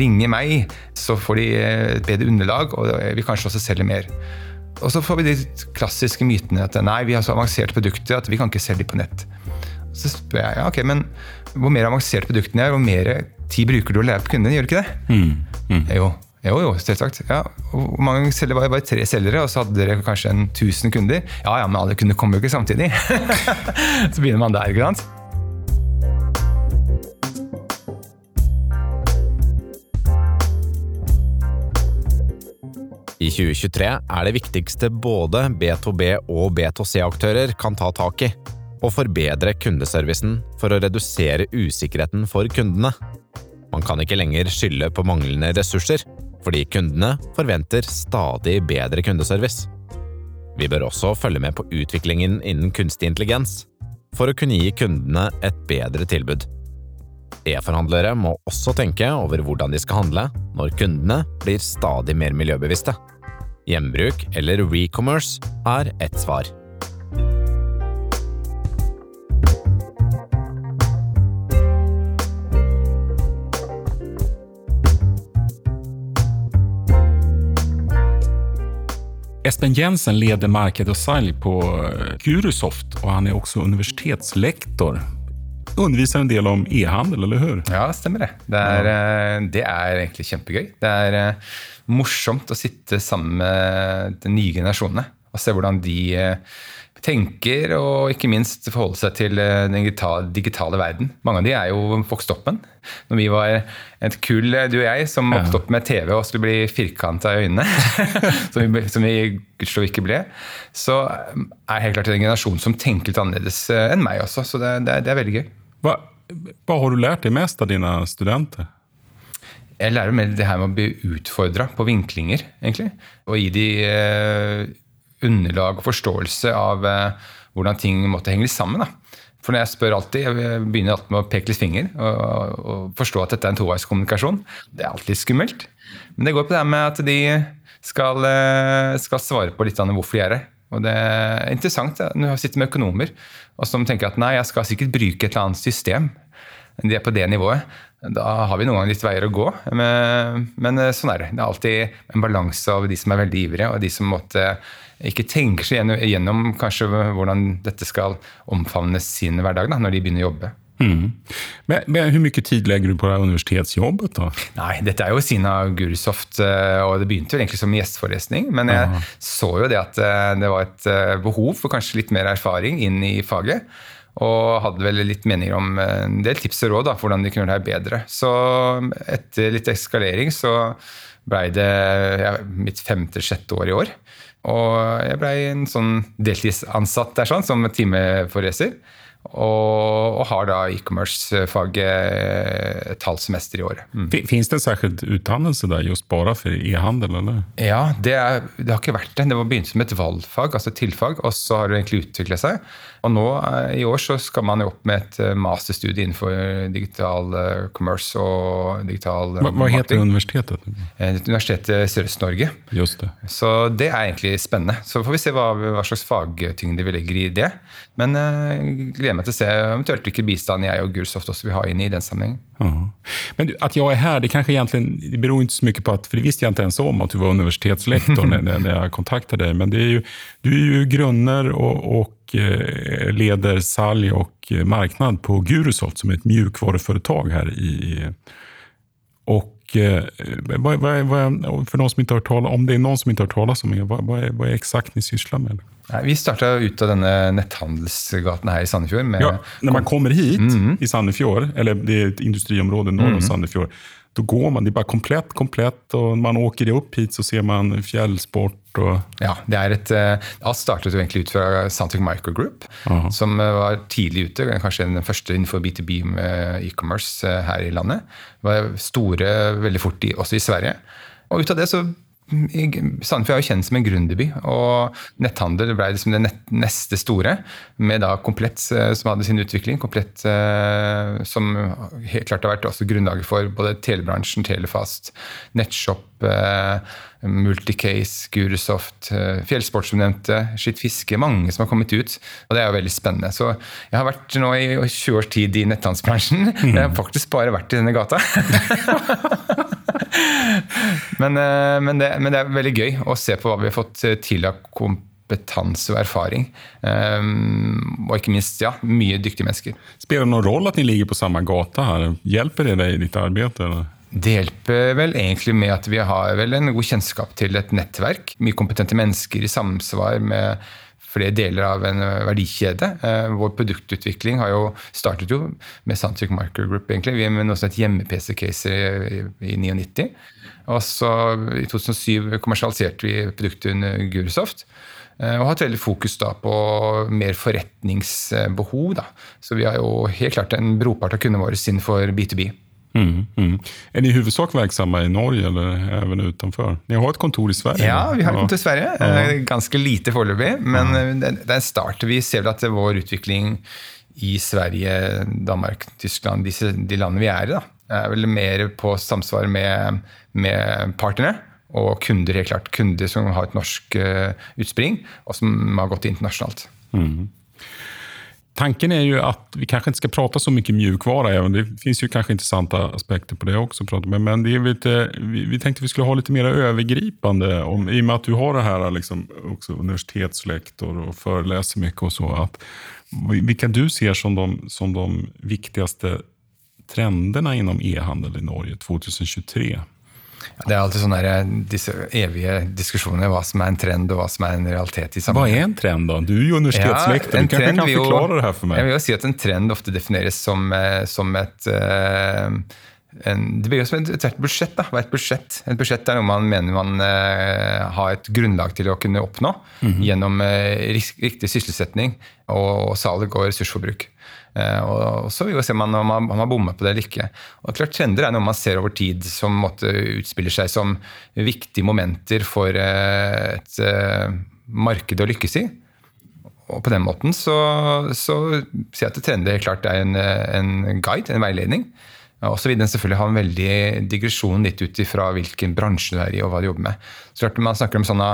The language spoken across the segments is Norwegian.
ringer meg, så får de et bedre underlag, og vi kanskje også selger mer. Og så får vi de klassiske mytene at nei, vi har så avanserte produkter at vi kan ikke selge de på nett. Så spør jeg ja, ok, men hvor mer avanserte produktene er, hvor mer tid bruker du å lære på kundene, gjør du ikke det? Mm. Mm. Jo, jo, jo, selvsagt. Ja, hvor mange selgere var det? Bare tre selgere, og så hadde dere kanskje en 1000 kunder? Ja, ja, men alle kunder kommer jo ikke samtidig. så begynner man der, ikke sant? I 2023 er det viktigste både B2B og B2C-aktører kan ta tak i, og forbedre kundeservicen for å redusere usikkerheten for kundene. Man kan ikke lenger skylde på manglende ressurser, fordi kundene forventer stadig bedre kundeservice. Vi bør også følge med på utviklingen innen kunstig intelligens, for å kunne gi kundene et bedre tilbud. E-forhandlere må også tenke over hvordan de skal handle når kundene blir stadig mer miljøbevisste. Gjenbruk eller recommerce er ett svar. Espen Jensen leder marked sälj på Gurusoft og han er også universitetslektor. Underviser en del om e-handel, eller hur? Ja, stemmer det. Det er. Eh, det er egentlig kjempegøy. Det er eh, morsomt å sitte sammen med de nye generasjonene og se hvordan de tenker, og ikke minst forholde seg til eh, den digitale verden. Mange av de er jo vokst opp med den. Når vi var et kull, du og jeg, som vokste opp med TV og skulle bli firkanta i øynene, som vi, som vi gudskjelov ikke ble, så er helt klart en generasjon som tenker litt annerledes enn meg også. Så det, det, det er veldig gøy. Hva, hva har du lært deg mest av dine studenter? Jeg lærer mer det her med å bli utfordra på vinklinger, egentlig. Og gi de eh, underlag og forståelse av eh, hvordan ting måtte henge sammen. Da. For når jeg spør alltid, jeg begynner alltid med å peke litt finger og, og forstå at dette er en toveiskommunikasjon. Det er alltid skummelt. Men det går på det her med at de skal, eh, skal svare på litt av hvorfor de er her. Og det er interessant når jeg sitter med økonomer og som tenker at nei, jeg skal sikkert bruke et eller annet system. De er på det nivået. Da har vi noen ganger litt veier å gå. Men, men, sånn er det. Det er alltid en balanse av de som er veldig ivrige, og de som måtte ikke tenker seg gjennom, gjennom kanskje hvordan dette skal omfavne sin hverdag da, når de begynner å jobbe. Mm. Men, men Hvor mye tid legger du på det universitetsjobbet? da? Nei, Dette er jo Sina Gurusoft, eh, og det begynte jo egentlig som gjesteforelesning. Men jeg Aha. så jo det at eh, det var et eh, behov for kanskje litt mer erfaring inn i faget. Og hadde vel litt meninger om en del tips og råd da, for hvordan de kunne gjøre det bedre. Så etter litt eskalering så blei det ja, mitt femte-sjette år i år. Og jeg blei en sånn deltidsansatt der sånn, som timeforeleser. Og, og, har da e-commerce-faget et halvt semester i året. Mm. Fins det en særskilt utdannelse der just bare for e-handel? eller? Ja, det, er, det, har ikke vært det. Det var begynt som et valgfag, altså et tilfag, og så har det egentlig utvikla seg. Og nå eh, i år så skal man jo opp med et eh, masterstudie innenfor digital eh, commerce og digital Hva, hva heter universitetet? Universitetet Sørøst-Norge. Just det. Så det er egentlig spennende. Så får vi se hva, hva slags fagtyngde vi legger i det. Men jeg gleder meg til å se eventuelt hvilken bistand jeg og Gulsoft også vil ha inn i den sammenhengen. Men at jeg er her, det kanskje egentlig, det beror ikke så mye på at For det visste jeg ikke ens om at du var universitetslektor når jeg kontaktet deg. Men det er jo, du er jo grunner og, og eh, leder salg og marknad på Gurusoft, som er et mjukvaruföretag her i och eh, vad, vad, vad, för någon som inte har talat, om det er noen som ikke har talat om det, vad, är, är exakt ni sysslar med? Vi starta ut av denne netthandelsgaten her i Sandefjord. Med... Ja, når man kommer hit mm -hmm. i Sandefjord, eller det er et industriområde norr mm -hmm. Sandefjord, da går man. Det er bare komplett, komplett. Når man åker opp hit, så ser man fjellsport. Og... Ja, det er et, eh, Alt startet jo egentlig ut fra Sandvik Microgroup, -huh. som eh, var tidlig ute. Kanskje den første innenfor B2B med e-commerce eh, her i landet. Det var store veldig fort også i Sverige. Og ut av det så Sandefjord er jo kjent som en gründerby, og netthandel ble liksom det neste store. Med da Komplett, eh, som hadde sin utvikling. Komplett eh, som helt klart har vært også grunnlaget for både telebransjen, Telefast, Nettshop, eh, Multicase, Gurusoft, Fjellsport som nevnte, Skitt fiske. Mange som har kommet ut. Og det er jo veldig spennende. Så jeg har vært nå i 20 års tid i netthandelsbransjen. Jeg har faktisk bare vært i denne gata. men, eh, men, det, men, det, er veldig gøy å se på hva vi har fått til av kompetanse og erfaring. Um, og ikke minst ja, mye dyktige mennesker. Spiller det noen rolle at dere ligger på samme gata? her? Hjelper det deg i ditt arbeid? Eller? Det hjelper vel egentlig med at vi har vel en god kjennskap til et nettverk. Mye kompetente mennesker i samsvar med flere deler av en verdikjede. Eh, vår produktutvikling har jo startet jo med Sandvik Micro Group, egentlig. Vi er med noe som heter hjemme-PC-caser i, i 99. Og så I 2007 kommersialiserte vi produktet under Gurusoft. Eh, og hatt veldig fokus da på mer forretningsbehov. Da. Så vi har jo helt klart en brorpart av kundene våre innenfor B2B. Mm, mm. Er ni i huvudsak verksamma i Norge eller även utenfor? Ni har et kontor i Sverige? Ja, vi har et kontor i Sverige. Ja. Ganska ganske lite foreløpig, men ja. Eh, det er en start. Vi ser at vår utvikling i Sverige, Danmark, Tyskland, disse, de landene vi er i, da, er vel mer på samsvar med, med partnere og kunder. helt klart. Kunder som har et norsk uh, utspring, og som har gått internasjonalt. Mm. Tanken är ju att vi kanske inte ska prata så mycket mjukvara, även det finns ju kanske intressanta aspekter på det också. Men det är lite, vi, tänkte vi skulle ha lite mer övergripande, om, i och med att du har det här liksom, också universitetslektor och föreläser mycket och så. Att, vilka du ser som de, som de viktigaste trenderna inom e-handel i Norge 2023? Det er alltid sånne der, disse evige diskusjoner hva som er en trend og hva som er en realitet. i Hva er en trend, da? Du er jo universitetslektor. Ja, du kan, kan forklare det her for meg. Jeg vil jo si at En trend ofte defineres som, eh, som et uh, en, det blir jo som et, et budsjett. da, et budsjett. Et budsjett er noe man mener man uh, har et grunnlag til å kunne oppnå mm -hmm. gjennom uh, riktig sysselsetting og, og salg og ressursforbruk. Eh, og så vil vi se om man, om man har bommet på det eller ikke. Og klart Trender er noe man ser over tid som måtte utspiller seg som viktige momenter for eh, et eh, marked å lykkes i. Og på den måten så, så sier jeg at trender helt klart er en, en guide, en veiledning. Og så vil den selvfølgelig ha en veldig digresjon litt ut ifra hvilken bransje du er i og hva du jobber med. Så klart Man snakker om sånne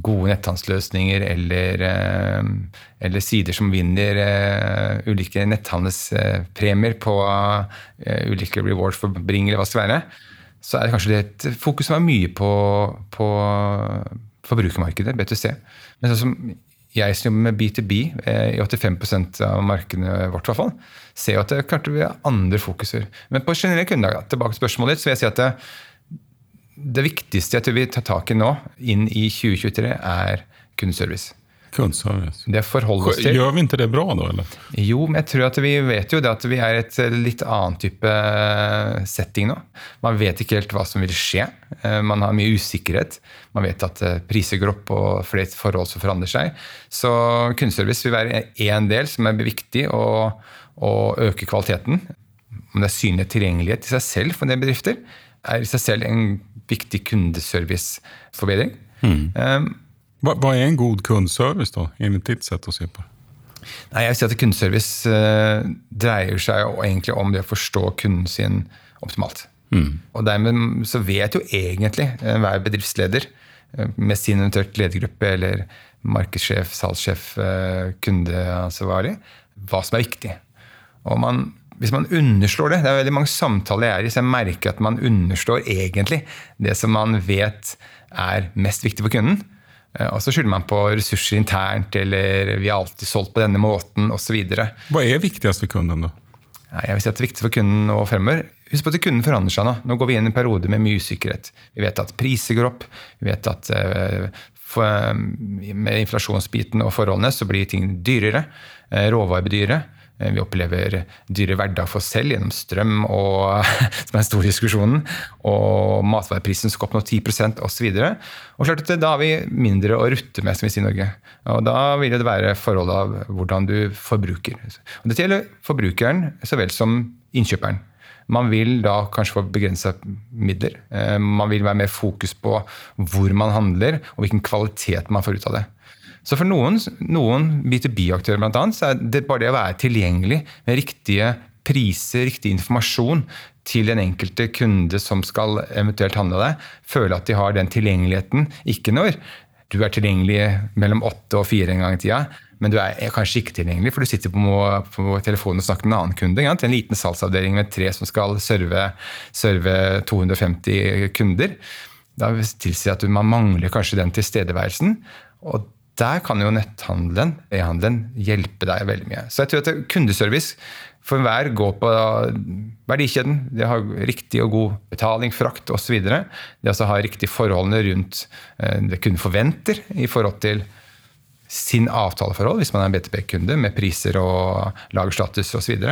gode netthandelsløsninger eller, eh, eller, sider som vinner uh, ulike netthandelspremier på uh, ulike rewards for Bring eller hva det skal være, så er det kanskje et fokus som er mye på, på forbrukermarkedet, B2C. Men sånn som jeg som jobber med B2B i 85% av markedene vårt, i hvert fall, ser jo at det klart vi har andre fokuser. Men på generell kundedag, tilbake til spørsmålet ditt, så vil jeg si at det, det viktigste jeg tror vi tar tak i nå, inn i 2023, er kundeservice. Kundeservice. Det forholder oss til. Gjør vi ikke det bra da, eller? Jo, men jeg tror at vi vet jo det at vi er et litt annen type setting nå. Man vet ikke helt hva som vil skje. Eh, man har mye usikkerhet. Man vet at eh, priser går opp og flere forhold som forandrer seg. Så kundeservice vil være én del som er viktig, å, å øke kvaliteten. Om det er synlig tilgjengelighet i seg selv for en del bedrifter, er i seg selv en viktig kundeserviceforbedring. Mm. Um, hva, hva, er en god kundeservice, da, innen ditt sett å se på? Nei, jeg vil si at Kundeservice uh, dreier seg egentlig om det å forstå kunden sin optimalt. Mm. Og dermed så vet jo egentlig uh, hver bedriftsleder uh, med sin eventuelt ledergruppe eller markedssjef, salgssjef, kundeansvarlig, hva som er viktig. Og man hvis man underslår det Det er veldig mange samtaler jeg er i, så jeg merker at man underslår egentlig det som man vet er mest viktig for kunden. Eh, og så skylder man på ressurser internt, eller 'vi har alltid solgt på denne måten', osv. Hva er viktigst for kunden, da? Jeg vil si at det er viktig for kunden nå fremover Husk på at kunden forandrer seg nå. Nå går vi inn i en periode med mye usikkerhet. Vi vet at priser går opp. Vi vet at uh, for, med inflasjonsbiten og forholdene så blir ting dyrere. Råvarer blir dyrere. Eh, vi opplever dyre hverdag for oss selv gjennom strøm, og, som er den store diskusjonen, og matvareprisen skal opp nå 10 osv. Og klart at Da har vi mindre å rutte med, som vi sier i Norge. Og Da vil det være forholdet av hvordan du forbruker. Og Dette gjelder forbrukeren så vel som innkjøperen. Man vil da kanskje få begrensa midler. Eh, man vil være mer fokus på hvor man handler, og hvilken kvalitet man får ut av det. Så for noen, noen B2B-aktører blant annet, så er det bare det å være tilgjengelig med riktige priser, riktig informasjon til den enkelte kunde som skal eventuelt handle deg, føle at de har den tilgjengeligheten. Ikke når du er tilgjengelig mellom åtte og fire en gang i tida, men du er kanskje ikke tilgjengelig, for du sitter på, på telefonen og snakker med en annen kunde. Til en liten salgsavdeling med tre som skal serve, serve 250 kunder. Da tilsier at man mangler kanskje den tilstedeværelsen. Og der kan jo netthandelen, e-handelen, hjelpe deg veldig mye. Så jeg tror at kundeservice for hver går på verdikjeden. De har riktig og god betaling, frakt osv. De altså har riktig forholdene rundt eh, det kunden forventer i forhold til sin avtaleforhold, hvis man er en BTP-kunde, med priser og lagerstatus osv.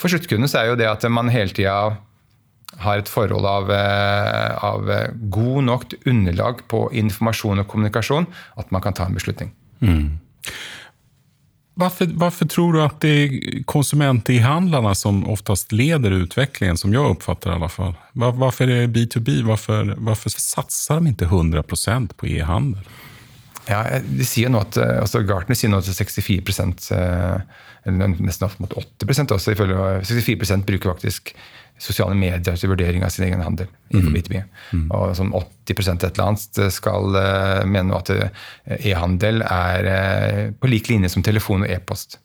For sluttkunden så er jo det at man hele tida har et forhold av, eh, av, god nok underlag på informasjon og kommunikasjon, at man kan ta en beslutning. Mm. Varför, varför, tror du at det er konsument-e-handlarna som oftast leder utviklingen, som jeg oppfatter i alla fall? Var, varför är det B2B? Varför, varför satsar de ikke 100% på e-handel? Ja, de sier nå at, eh, altså Gartner sier nå at 64 eh, eller nesten opp mot 80% også, ifølge 64% bruker faktisk sosiale medier til vurdering av sin egen handel mm. B2B. Mm. Og sånn 80 et eller annet skal uh, mene at e-handel er på lik linje som telefon og e-post.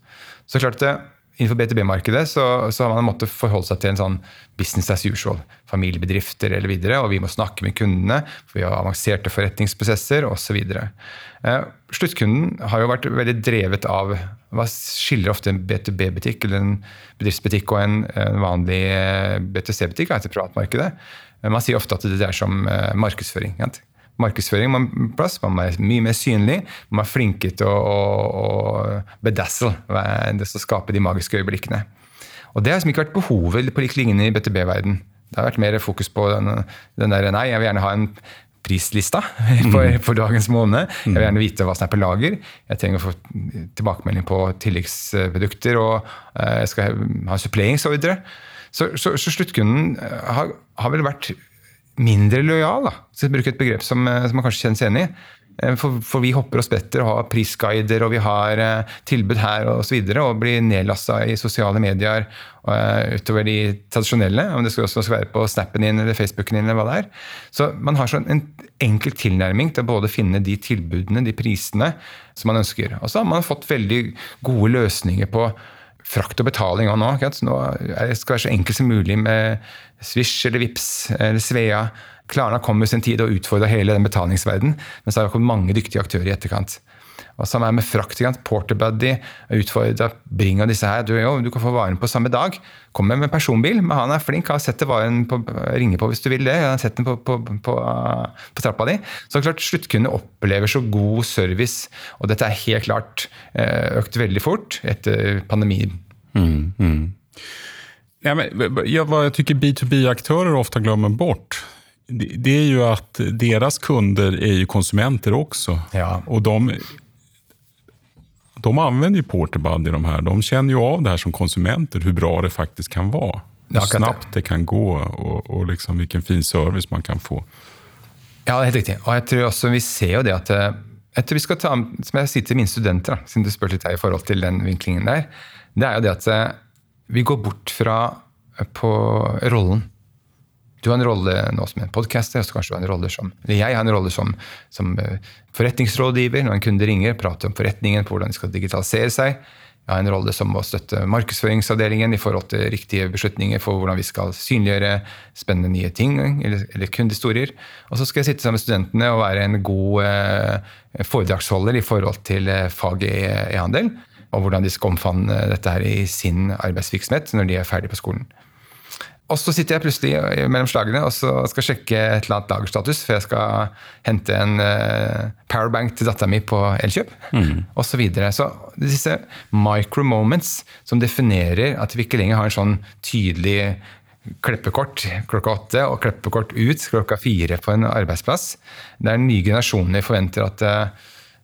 Så klart det, Innenfor BTB-markedet så, så, har man måttet forholde seg til en sånn business as usual. Familiebedrifter eller videre, og vi må snakke med kundene, for vi har avanserte forretningsprosesser osv. Eh, sluttkunden har jo vært veldig drevet av hva skiller ofte en B2B-butikk eller en bedriftsbutikk og en, en vanlig eh, BTC-butikk, altså privatmarkedet. Man sier ofte at det er som eh, markedsføring. Ikke? Markedsføring man, plass, man er mye mer synlig. Man er flinke til å, å, å bedazzle, det som skaper de magiske øyeblikkene. Og Det har liksom ikke vært behovet på lik linje i BTB-verden. Det har vært mer fokus på den, den der Nei, jeg vil gjerne ha en prislista for, mm. for, dagens måned. Jeg vil gjerne vite hva som er på lager. Jeg trenger å få tilbakemelding på tilleggsprodukter, og eh, jeg skal ha suppleringsordre. Så, så, så, sluttkunden har, har vel vært mindre lojal, da. Så jeg bruker et begrep som, eh, som man kanskje kjenner seg igjen i. Eh, for, for, vi hopper og spretter og har prisguider og vi har uh, tilbud her og så videre, og blir nedlasta i sosiale medier uh, utover de tradisjonelle. Om det skal også være på Snappen din eller Facebooken din. eller hva det er. Så man har sånn en enkel tilnærming til å både finne de tilbudene, de prisene, som man ønsker. Og så har man fått veldig gode løsninger på frakt og betaling òg nå. Nå skal det være så enkelt som mulig med Swish eller Vips eller Svea. Klarna kom med sin tid og utfordra hele den betalingsverdenen, men så har kommet mange dyktige aktører i etterkant. Og samme er med frakt. Porterbuddy utfordra Bring og disse her. Du, jo, du kan få varen på samme dag. Kommer med personbil, men han er flink. Har sett varen på, ringer på hvis du vil det. Han har sett den på, på, på, på trappa di. Så klart sluttkunde opplever så god service, og dette er helt klart eh, økt veldig fort etter pandemien. Mm, mm. Ja, men, ja, vad jag tycker B2B-aktörer ofta glömmer bort det, det är ju att deras kunder är ju konsumenter också. Ja. Och de, de använder ju i de här. De känner ju av det här som konsumenter, hur bra det faktiskt kan vara. Hur snabbt det kan gå og och liksom vilken fin service man kan få. Ja, det er helt riktig. Og jeg tror også vi ser jo det at eh, jeg tror vi skal ta, Som jeg sier til mine studenter, siden du spurte litt her i forhold til den vinklingen der, det er jo det at eh, vi går bort fra eh, på rollen. Du har en rolle nå som en podcaster, så kanskje du har en rolle som eller jeg har en rolle som, som eh, forretningsrådgiver. Når en kunde ringer, prater om forretningen, på hvordan de skal digitalisere seg. Jeg har en rolle som å støtte markedsføringsavdelingen i forhold til riktige beslutninger for hvordan vi skal synliggjøre spennende nye ting eller, eller kundehistorier. Og så skal jeg sitte sammen med studentene og være en god eh, foredragsholder i forhold til eh, faget e-handel og hvordan de skal omfavne dette her i sin arbeidsvirksomhet når de er ferdig på skolen. Og så sitter jeg plutselig mellom slagene og skal sjekke et eller annet lagerstatus før jeg skal hente en uh, powerbank til dattera mi på Elkjøp mm. osv. Så, videre. så disse micro moments som definerer at vi ikke lenger har en sånn tydelig kleppekort klokka åtte og kleppekort ut klokka fire på en arbeidsplass. Der nye generasjoner forventer at Eh,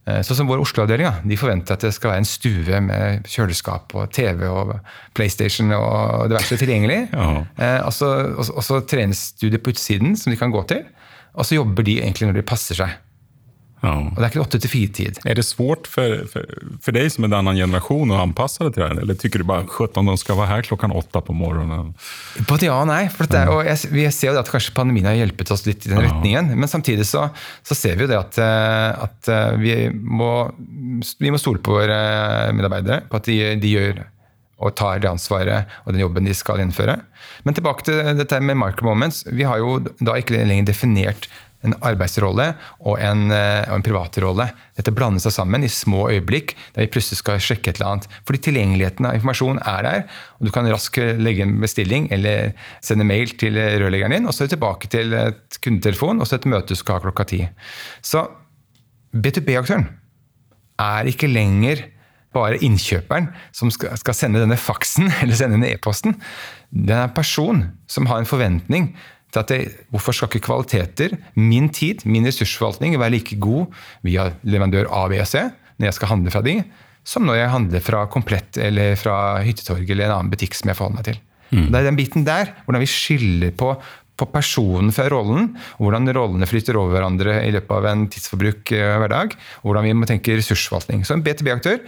sånn som vår Oslo-avdeling. De forventer at det skal være en stue med kjøleskap og TV og PlayStation og diverse tilgjengelig. Ja. Eh, og, så, trenes du det på utsiden som de kan gå til. Og så jobber de egentlig når de passer seg. Ja. Og det er ikke åtte til fire-tid. Är det svårt för, för, för dig som en annan generation att anpassa dig till det här? Eller tycker du bara sjutton, de ska vara här klockan åtta på morgonen? Både ja og nei. for det er, og jeg, Vi ser det at kanskje pandemien har hjulpet oss litt i den retningen. Men samtidig så, så ser vi jo det at, eh, at eh, vi, må, vi må stole på våre medarbeidere. På at de, de gjør og tar det ansvaret og den jobben de skal innføre. Men tilbake til dette med micro moments. Vi har jo da ikke lenger definert en arbeidsrolle og en, eh, en privatrolle. Dette blander seg sammen i små øyeblikk der vi plutselig skal sjekke et eller annet. Fordi tilgjengeligheten av informasjon er der, og du kan raskt legge en bestilling eller sende mail til rørleggeren din, og så er du tilbake til et kundetelefon og så et møte du skal ha klokka ti. Så B2B-aktøren er ikke lenger bare innkjøperen som skal sende denne faksen eller sende denne e-posten. Det er en person som har en forventning til at det, hvorfor skal ikke kvaliteter, min tid, min ressursforvaltning, være like god via leverandør A, B og C når jeg skal handle fra de, som når jeg handler fra Komplett eller fra Hyttetorget eller en annen butikk som jeg forholder meg til. Det er den biten der, hvordan vi skiller på, på personen fra rollen, og hvordan rollene flytter over hverandre i løpet av en tidsforbruk eh, hver dag, og hvordan vi må tenke ressursforvaltning. Så en B2B-aktør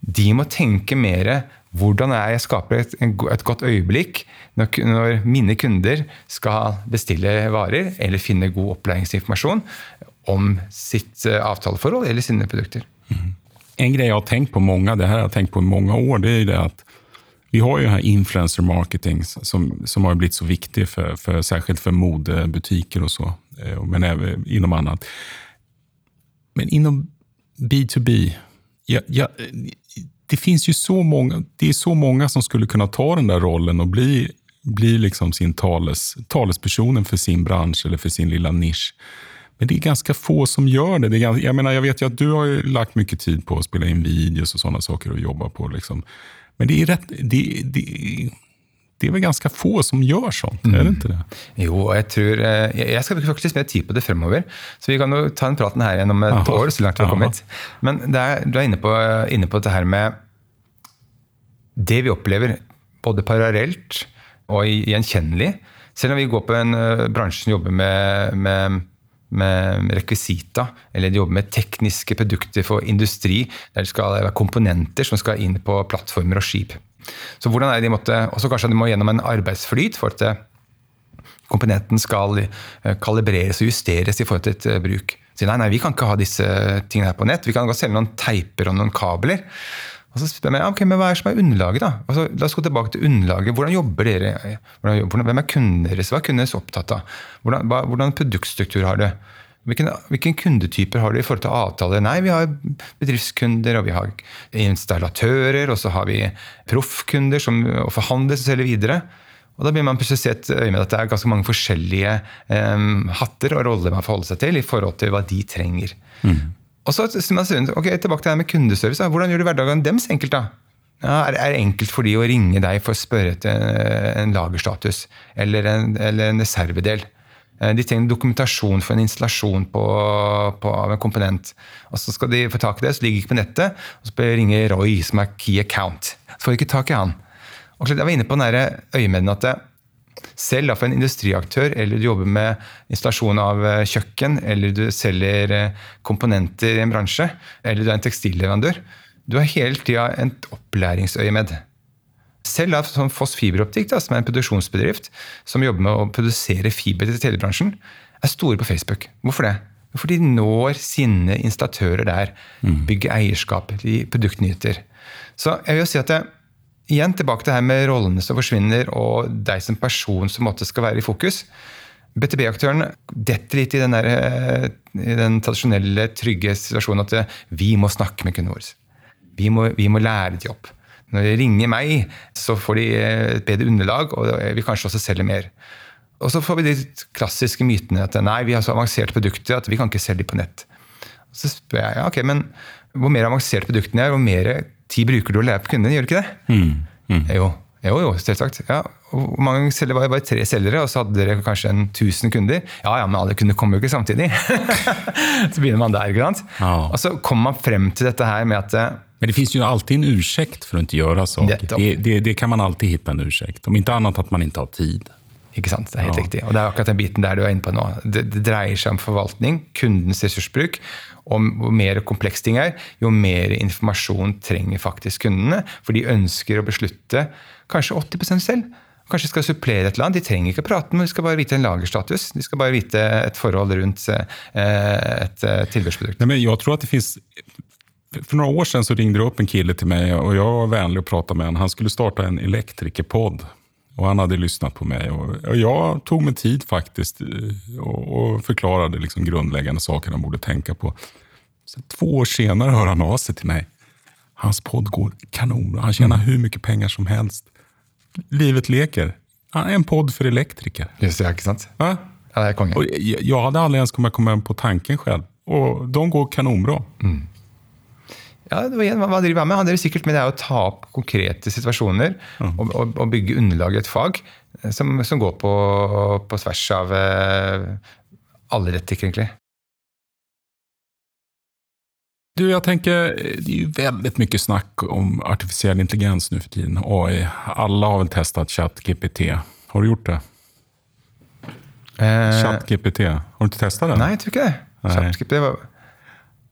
de må tenke mer hvordan er jeg skaper et, et godt øyeblikk når, når mine kunder skal bestille varer eller finne god opplæringsinformasjon om sitt eh, avtaleforhold eller sine produkter. En greie jeg har tenkt på mange, det här har tenkt på i många år, det er det at vi har jo her influencer marketing som, som har blitt så viktig, for, for, særskilt for modebutiker og så, eh, men også innom annet. Men innom B2B, ja, ja, det finns ju så många, det är så många som skulle kunna ta den där rollen och bli, bli liksom sin tales, talespersonen för sin bransch eller för sin lilla nisch. Men det är ganska få som gör det. det ganska, jag, menar, jag vet ju att du har lagt mycket tid på att spela in videos och sådana saker och jobba på. Liksom. Men det är, rätt, det, det, det er vel ganske få som gjør sånt, er det ikke det? Jo, og jeg tror eh, Jeg skal bruke faktisk mer tid på det fremover. Så vi kan jo ta den praten her gjennom et Aha. år, så langt vi har kommet. Men det er, du er inne på, inne på dette her med det vi opplever både parallelt og gjenkjennelig. Selv om vi går på en eh, bransje som jobber med, med, med rekvisita, eller de jobber med tekniske produkter for industri, der det skal være komponenter som skal inn på plattformer og skip. Så hvordan er det de måtte, også kanskje de må gjennom en arbeidsflyt for at komponenten skal eh, kalibreres og justeres i forhold til et eh, bruk. Så nei, nei, vi kan ikke ha disse tingene her på nett. Vi kan godt selge noen teiper og noen kabler. Og så spør jeg meg, ok, men hva er det som er underlaget, da? Altså, la oss gå tilbake til underlaget. Hvordan jobber dere? Hvordan, hvem er kundene deres? Hva er kundene deres opptatt av? Hvordan, hva, hvordan produktstruktur har du? Hvilken, hvilken kundetyper har du i forhold til avtaler? Nei, vi har bedriftskunder, og vi har installatører, og så har vi proffkunder som og forhandler som selger videre. Og Da blir man plutselig se et øye med at det er ganske mange forskjellige um, hatter og roller man forholder seg til i forhold til hva de trenger. Og så man rundt, ok, Tilbake til det med kundeservice. Hvordan gjør du hverdagen deres enkelt? da? Ja, er, det enkelt for de å ringe deg for å spørre etter en lagerstatus eller en, eller en reservedel? Eh, De trenger dokumentasjon for en installasjon på, på, av en komponent. Og Så skal de få tak i det, så ligger de ikke på nettet. og Så ringer Roy, som er key account. Så får de ikke tak i han. Og Jeg var inne på den der at selv for en industriaktør, eller du jobber med installasjon av eh, kjøkken, eller du selger eh, komponenter i en bransje, eller du er en tekstilleverandør, du har hele tida et opplæringsøyemed. Selv da, som Foss Fiberoptikk, da, som er en produksjonsbedrift som jobber med å produsere fiber til telebransjen, er store på Facebook. Hvorfor det? For de når sine installatører der. Bygger eierskap, de produktnyheter. Så jeg vil jo si at det, igjen tilbake til det her med rollene som forsvinner, og deg som person som måtte skal være i fokus. BTB-aktøren detter litt i den, der, eh, i den tradisjonelle, trygge situasjonen at eh, vi må snakke med kundene våre. Vi må, vi må lære de opp. Når de ringer meg, så får de eh, et bedre underlag, og vi kanskje også selger mer. Og så får vi de klassiske mytene at nei, vi har så avanserte produkter at vi kan ikke selge de på nett. Så spør jeg ja, ok, men hvor mer avanserte produktene er, hvor mer tid bruker du å lære på kundene, gjør du ikke det? Jo, jo, jo, selvsagt. Ja. Hvor mange selger var det? Bare tre selgere, og så hadde dere kanskje en 1000 kunder. Ja, ja, men alle kunder kommer jo ikke samtidig. så begynner man der. ikke sant? Oh. Og så kommer man frem til dette her med at eh, Men det finns ju alltid en ursäkt för att inte göra saker. Det, Det, det, det kan man alltid hitta en ursäkt. Om inte annat att man inte har tid. Ikke sant? Det er helt Ja. riktig. Og det er akkurat den biten der du er inne på nå. Det, det dreier seg om forvaltning, kundens ressursbruk. Og jo mer kompleks ting er, jo mer informasjon trenger faktisk kundene. For de ønsker å beslutte kanskje 80 selv. Kanskje skal supplere et eller annet. De trenger ikke prate, men de skal bare vite en lagerstatus. De skal bare vite et forhold rundt eh, et eh, Nei, Nej, men jag tror att det finns... För några år sedan så ringde det upp en kille till mig och jag var vänlig och pratade med honom. Han skulle starta en elektrikerpodd. Och han hade lyssnat på mig. Och jag tog mig tid faktiskt eh, och, förklarade liksom grundläggande saker han borde tänka på. Sen två år senare hör han av sig till mig. Hans podd går kanon. Han tjänar hur mycket pengar som helst. Livet leker. Han är en podd för elektriker. Just det, ikke sant? Va? Ja, det er konge. Och jag jag hade aldrig ens kommit komma på tanken själv. Och de går kanonbra. Ja, det var igjen, hva driver han med? Han driver sikkert med det er å ta opp konkrete situasjoner og, og, og bygge underlag i et fag eh, som, som går på, på tvers av eh, alle retter, egentlig. Du, jeg tenker, det er jo veldig mye snakk om artificiell intelligens nå for tiden. AI. Alle har vel testet ChatGPT. Har du gjort det? Eh, ChatGPT. Har du ikke testet det? nei, jeg tror ikke det. Kjapt, var,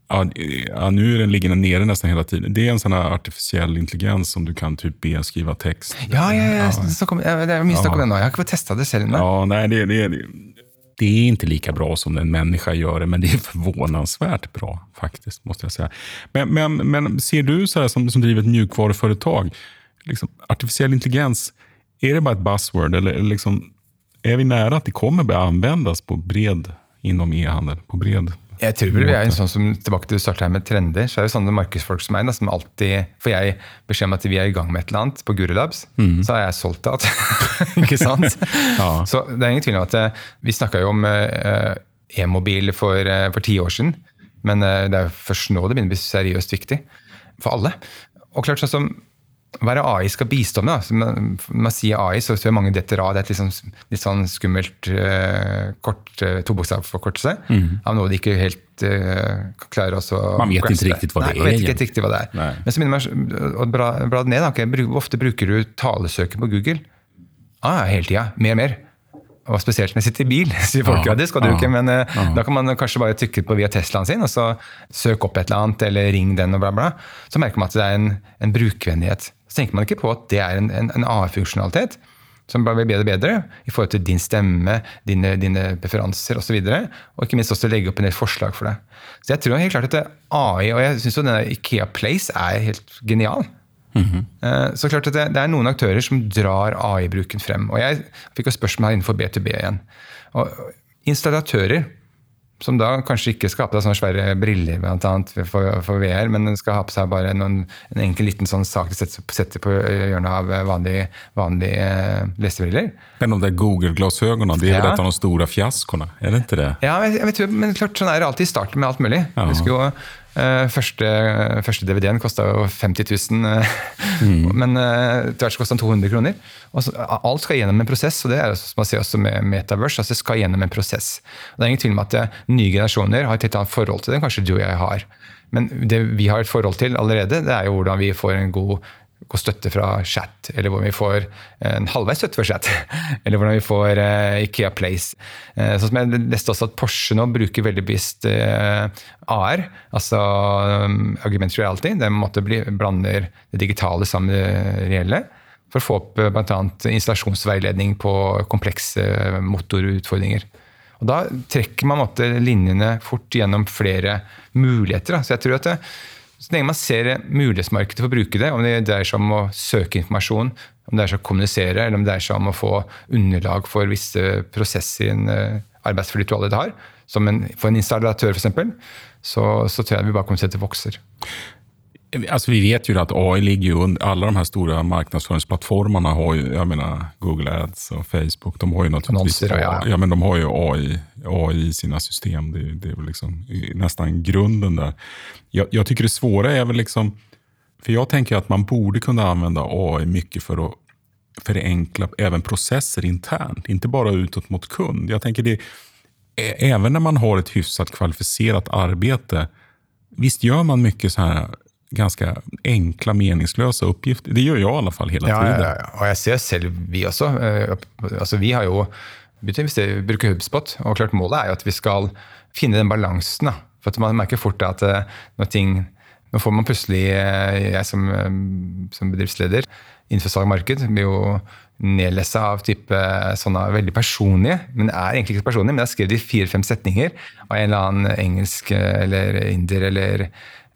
Ja, ja, nu är den liggande nere nästan hela tiden. Det är en sån här artificiell intelligens som du kan typ be skriva text. ja, ja, ja, så kom, jag det er mye snakk om det. Jeg har testa det ennå. Ja, nej, det, det, det, är inte lika bra som en människa gör det, men det är förvånansvärt bra faktiskt, måste jag säga. Men, men, men ser du så här, som, som driver ett mjukvaruföretag, liksom, artificiell intelligens, är det bara ett buzzword eller, eller liksom, är vi nära att det kommer börja användas på bred inom e-handel? På bred Jeg tror vel vi er en sånn som, Tilbake til du startet her med trender, så er det sånne markedsfolk som meg, som alltid Får jeg beskjed om at vi er i gang med et eller annet på Gurulabs, så har jeg solgt det ikke sant? Ja. Så det er ingen tvil om at eh, vi snakka jo om eh, e-mobil for, eh, for ti år siden, men eh, det er jo først nå det begynner å bli seriøst viktig for alle. Og klart sånn som hva er det AI skal bistå med? da? Man, sier AI, så tror jeg mange detter av. Det er et sånn, litt sånn skummelt uh, kort, uh, tobokstavforkortelse av noe de ikke helt uh, klarer også å Man vet ikke riktig hva det Nei, er, vet ikke helt riktig hva det er. Nei. Men så begynner man å bla, bla ned. Da. okay, ofte bruker du talesøker på Google? Ah, hele tida. Mer og mer. Og spesielt når jeg sitter i bil. sier folk, ja, det skal du ikke, men uh, Da kan man kanskje bare trykke på via Teslaen sin, og så søke opp et eller annet, eller ring den, og bla, bla. Så merker man at det er en, en brukervennlighet. Så tenker man ikke på at det er en, en, en AI-funksjonalitet som bare blir bedre og bedre i forhold til din stemme, dine, dine preferanser osv. Og, så og ikke minst også legge opp en del forslag for deg. Så jeg tror helt klart at AI, og jeg syns denne Ikea Place er helt genial. Eh, Så klart at det, det er noen aktører som drar AI-bruken frem. Og jeg fikk jo spørsmål her innenfor B2B igjen. Og installatører som da kanskje ikke skal ha på seg sånne svære briller blant annet, for, for VR, men skal ha på seg bare noen, en enkel liten sånn sak de setter, setter på hjørnet av vanlige, vanlige eh, lesebriller. Men om det er Google-glasögonen, det er Ja. et av de store fiaskoene? Er det ikke det? Ja, jeg, jeg vet, men klart, sånn er det alltid i starten med alt mulig. Ja. Jeg husker jo første, første DVD-en kosta jo 50 000, mm. men uh, etter hvert kosta den 200 kroner. Så, alt skal gjennom en prosess, og det er som man ser også med Metaverse. altså Det skal gjennom en prosess. Og Det er ingen tvil om at eh, nye generasjoner har et helt annet forhold til det enn kanskje du og jeg har. Men det vi har et forhold til allerede, det er jo hvordan vi får en god god støtte fra chat, eller hvordan vi får en halvveis støtte fra chat. Eller hvordan vi får eh, Ikea Place. Eh, sånn som jeg leste også at Porsche nå bruker veldig bevisst eh, AR, altså augmented reality. Det måtte bli, blander det digitale sammen med det reelle. For å få opp eh, bl.a. installasjonsveiledning på komplekse eh, motorutfordringer. Og Da trekker man måtte, linjene fort gjennom flere muligheter. Da. Så jeg tror at det, så lenge man ser mulighetsmarkedet for å bruke det, om det dreier seg om å søke informasjon, om det er seg å kommunisere, eller om det dreier seg om å få underlag for visse prosesser i en uh, arbeidsflyt du allerede har, som en, for en installatør f.eks., så, så tror jeg vi bare kommer til at det vokser. Alltså vi vet ju att AI ligger under, alla de här stora marknadsföringsplattformarna har ju, jag menar Google Ads och Facebook, de har ju naturligtvis Annonser, ja. ja, men de har ju AI, AI i sina system. Det, det är liksom nästan grunden där. Jag, jag tycker det svåra är väl liksom, för jag tänker att man borde kunna använda AI mycket för att förenkla även processer internt, inte bara utåt mot kund. Jag tänker det, även när man har ett hyfsat kvalificerat arbete, visst gör man mycket så här ganska enkle, meningsløse oppgifter. Det gjør jeg i alle fall hele Ja, tiden. ja, ja. Og jeg ser selv, vi også. eh, altså Vi har jo begynt å bruke HubSpot, og klart målet er jo at vi skal finne den balansen. da. For at Man merker fort at eh, når ting Nå får man plutselig, eh, jeg som, som bedriftsleder innenfor salg og marked, blir jo nedlessa av type sånne veldig personlige, men er egentlig ikke personlige, men jeg har skrevet i fire-fem setninger av en eller annen engelsk eller inder eller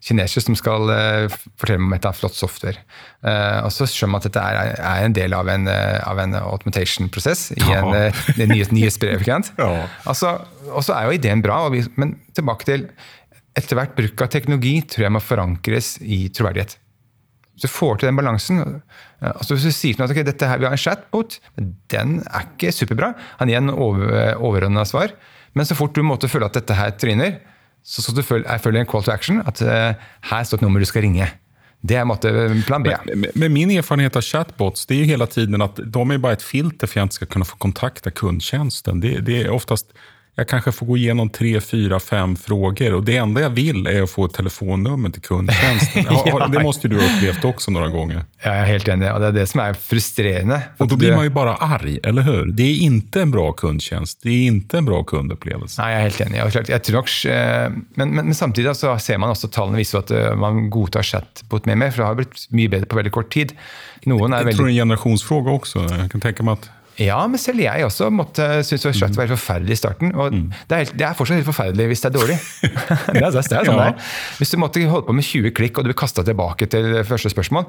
kineser som skal uh, fortelle meg om dette er flott software. Uh, og så skjønner man at dette er, er en del av en, eh, av en automation-prosess i en, Ja. en nyhets, nyhetsbrev. Ja. Altså, og så er jo ideen bra, og vi, men tilbake til etter hvert bruk av teknologi tror jeg må forankres i troverdighet. Hvis du får til den balansen altså Hvis du sier til noen at okay, dette her, vi har en chatbot, men den er ikke superbra, han gir en over, overordna svar, men så fort du måtte føle at dette her tryner, så skal du følge, jeg følger en call to action, at uh, her står et nummer du skal ringe. Det er en måte, plan B. Men, men min erfarenhet av chatbots det är ju hela tiden att de är bara ett filter för att jag inte ska kunna få kontakta kundtjänsten. Det, det är jag kanske får gå igenom tre, fyra, fem frågor och det enda jag vill är att få ett telefonnummer till kundtjänsten. Har- Det måste ju du ha upplevt också några gånger. Ja, jeg er helt enig, og det er det som er frustrerende. Och då blir man ju bara arg, eller hur? Det är inte en bra kundtjänst. Det är inte en bra kundupplevelse. Nei, jeg er helt enig. Jag, tror nok, eh, men, men, men samtidig så ser man også talen visar at eh, man godtar chatbot mer, mer, for det har blitt mye bedre på veldig kort tid. Någon är Jag väldigt... tror det är en generationsfråga också. Jag kan tänka mig att Ja, men selv jeg også måtte synes det chat var helt forferdelig i starten. Og det, er helt, det er fortsatt helt forferdelig hvis det er dårlig. det er, det er sånn Ja. det er. Hvis du måtte holde på med 20 klikk, og du blir kasta tilbake til første spørsmål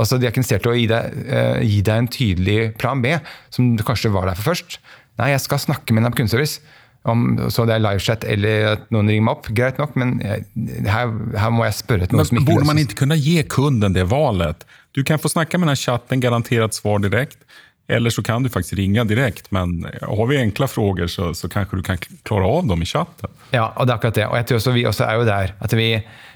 altså De er ikke interessert i å gi deg, uh, gi deg en tydelig plan B, som du kanskje var der for først. Nei, jeg skal snakke med en av kundeservice. Om, så det er livechat eller at noen ringer meg opp, greit nok, men jeg, her, her må jeg spørre etter noe som Men ikke borde man ikke kunne gi ge kunden det valet? Du kan få snakke med den chatten, garantert svar direkt. Eller så kan du faktiskt ringe direkt. Men har vi enkle frågor så, så kanskje du kan klare av dem i chatten. Ja, og det er akkurat det. Og jeg tror også vi også er jo der at vi,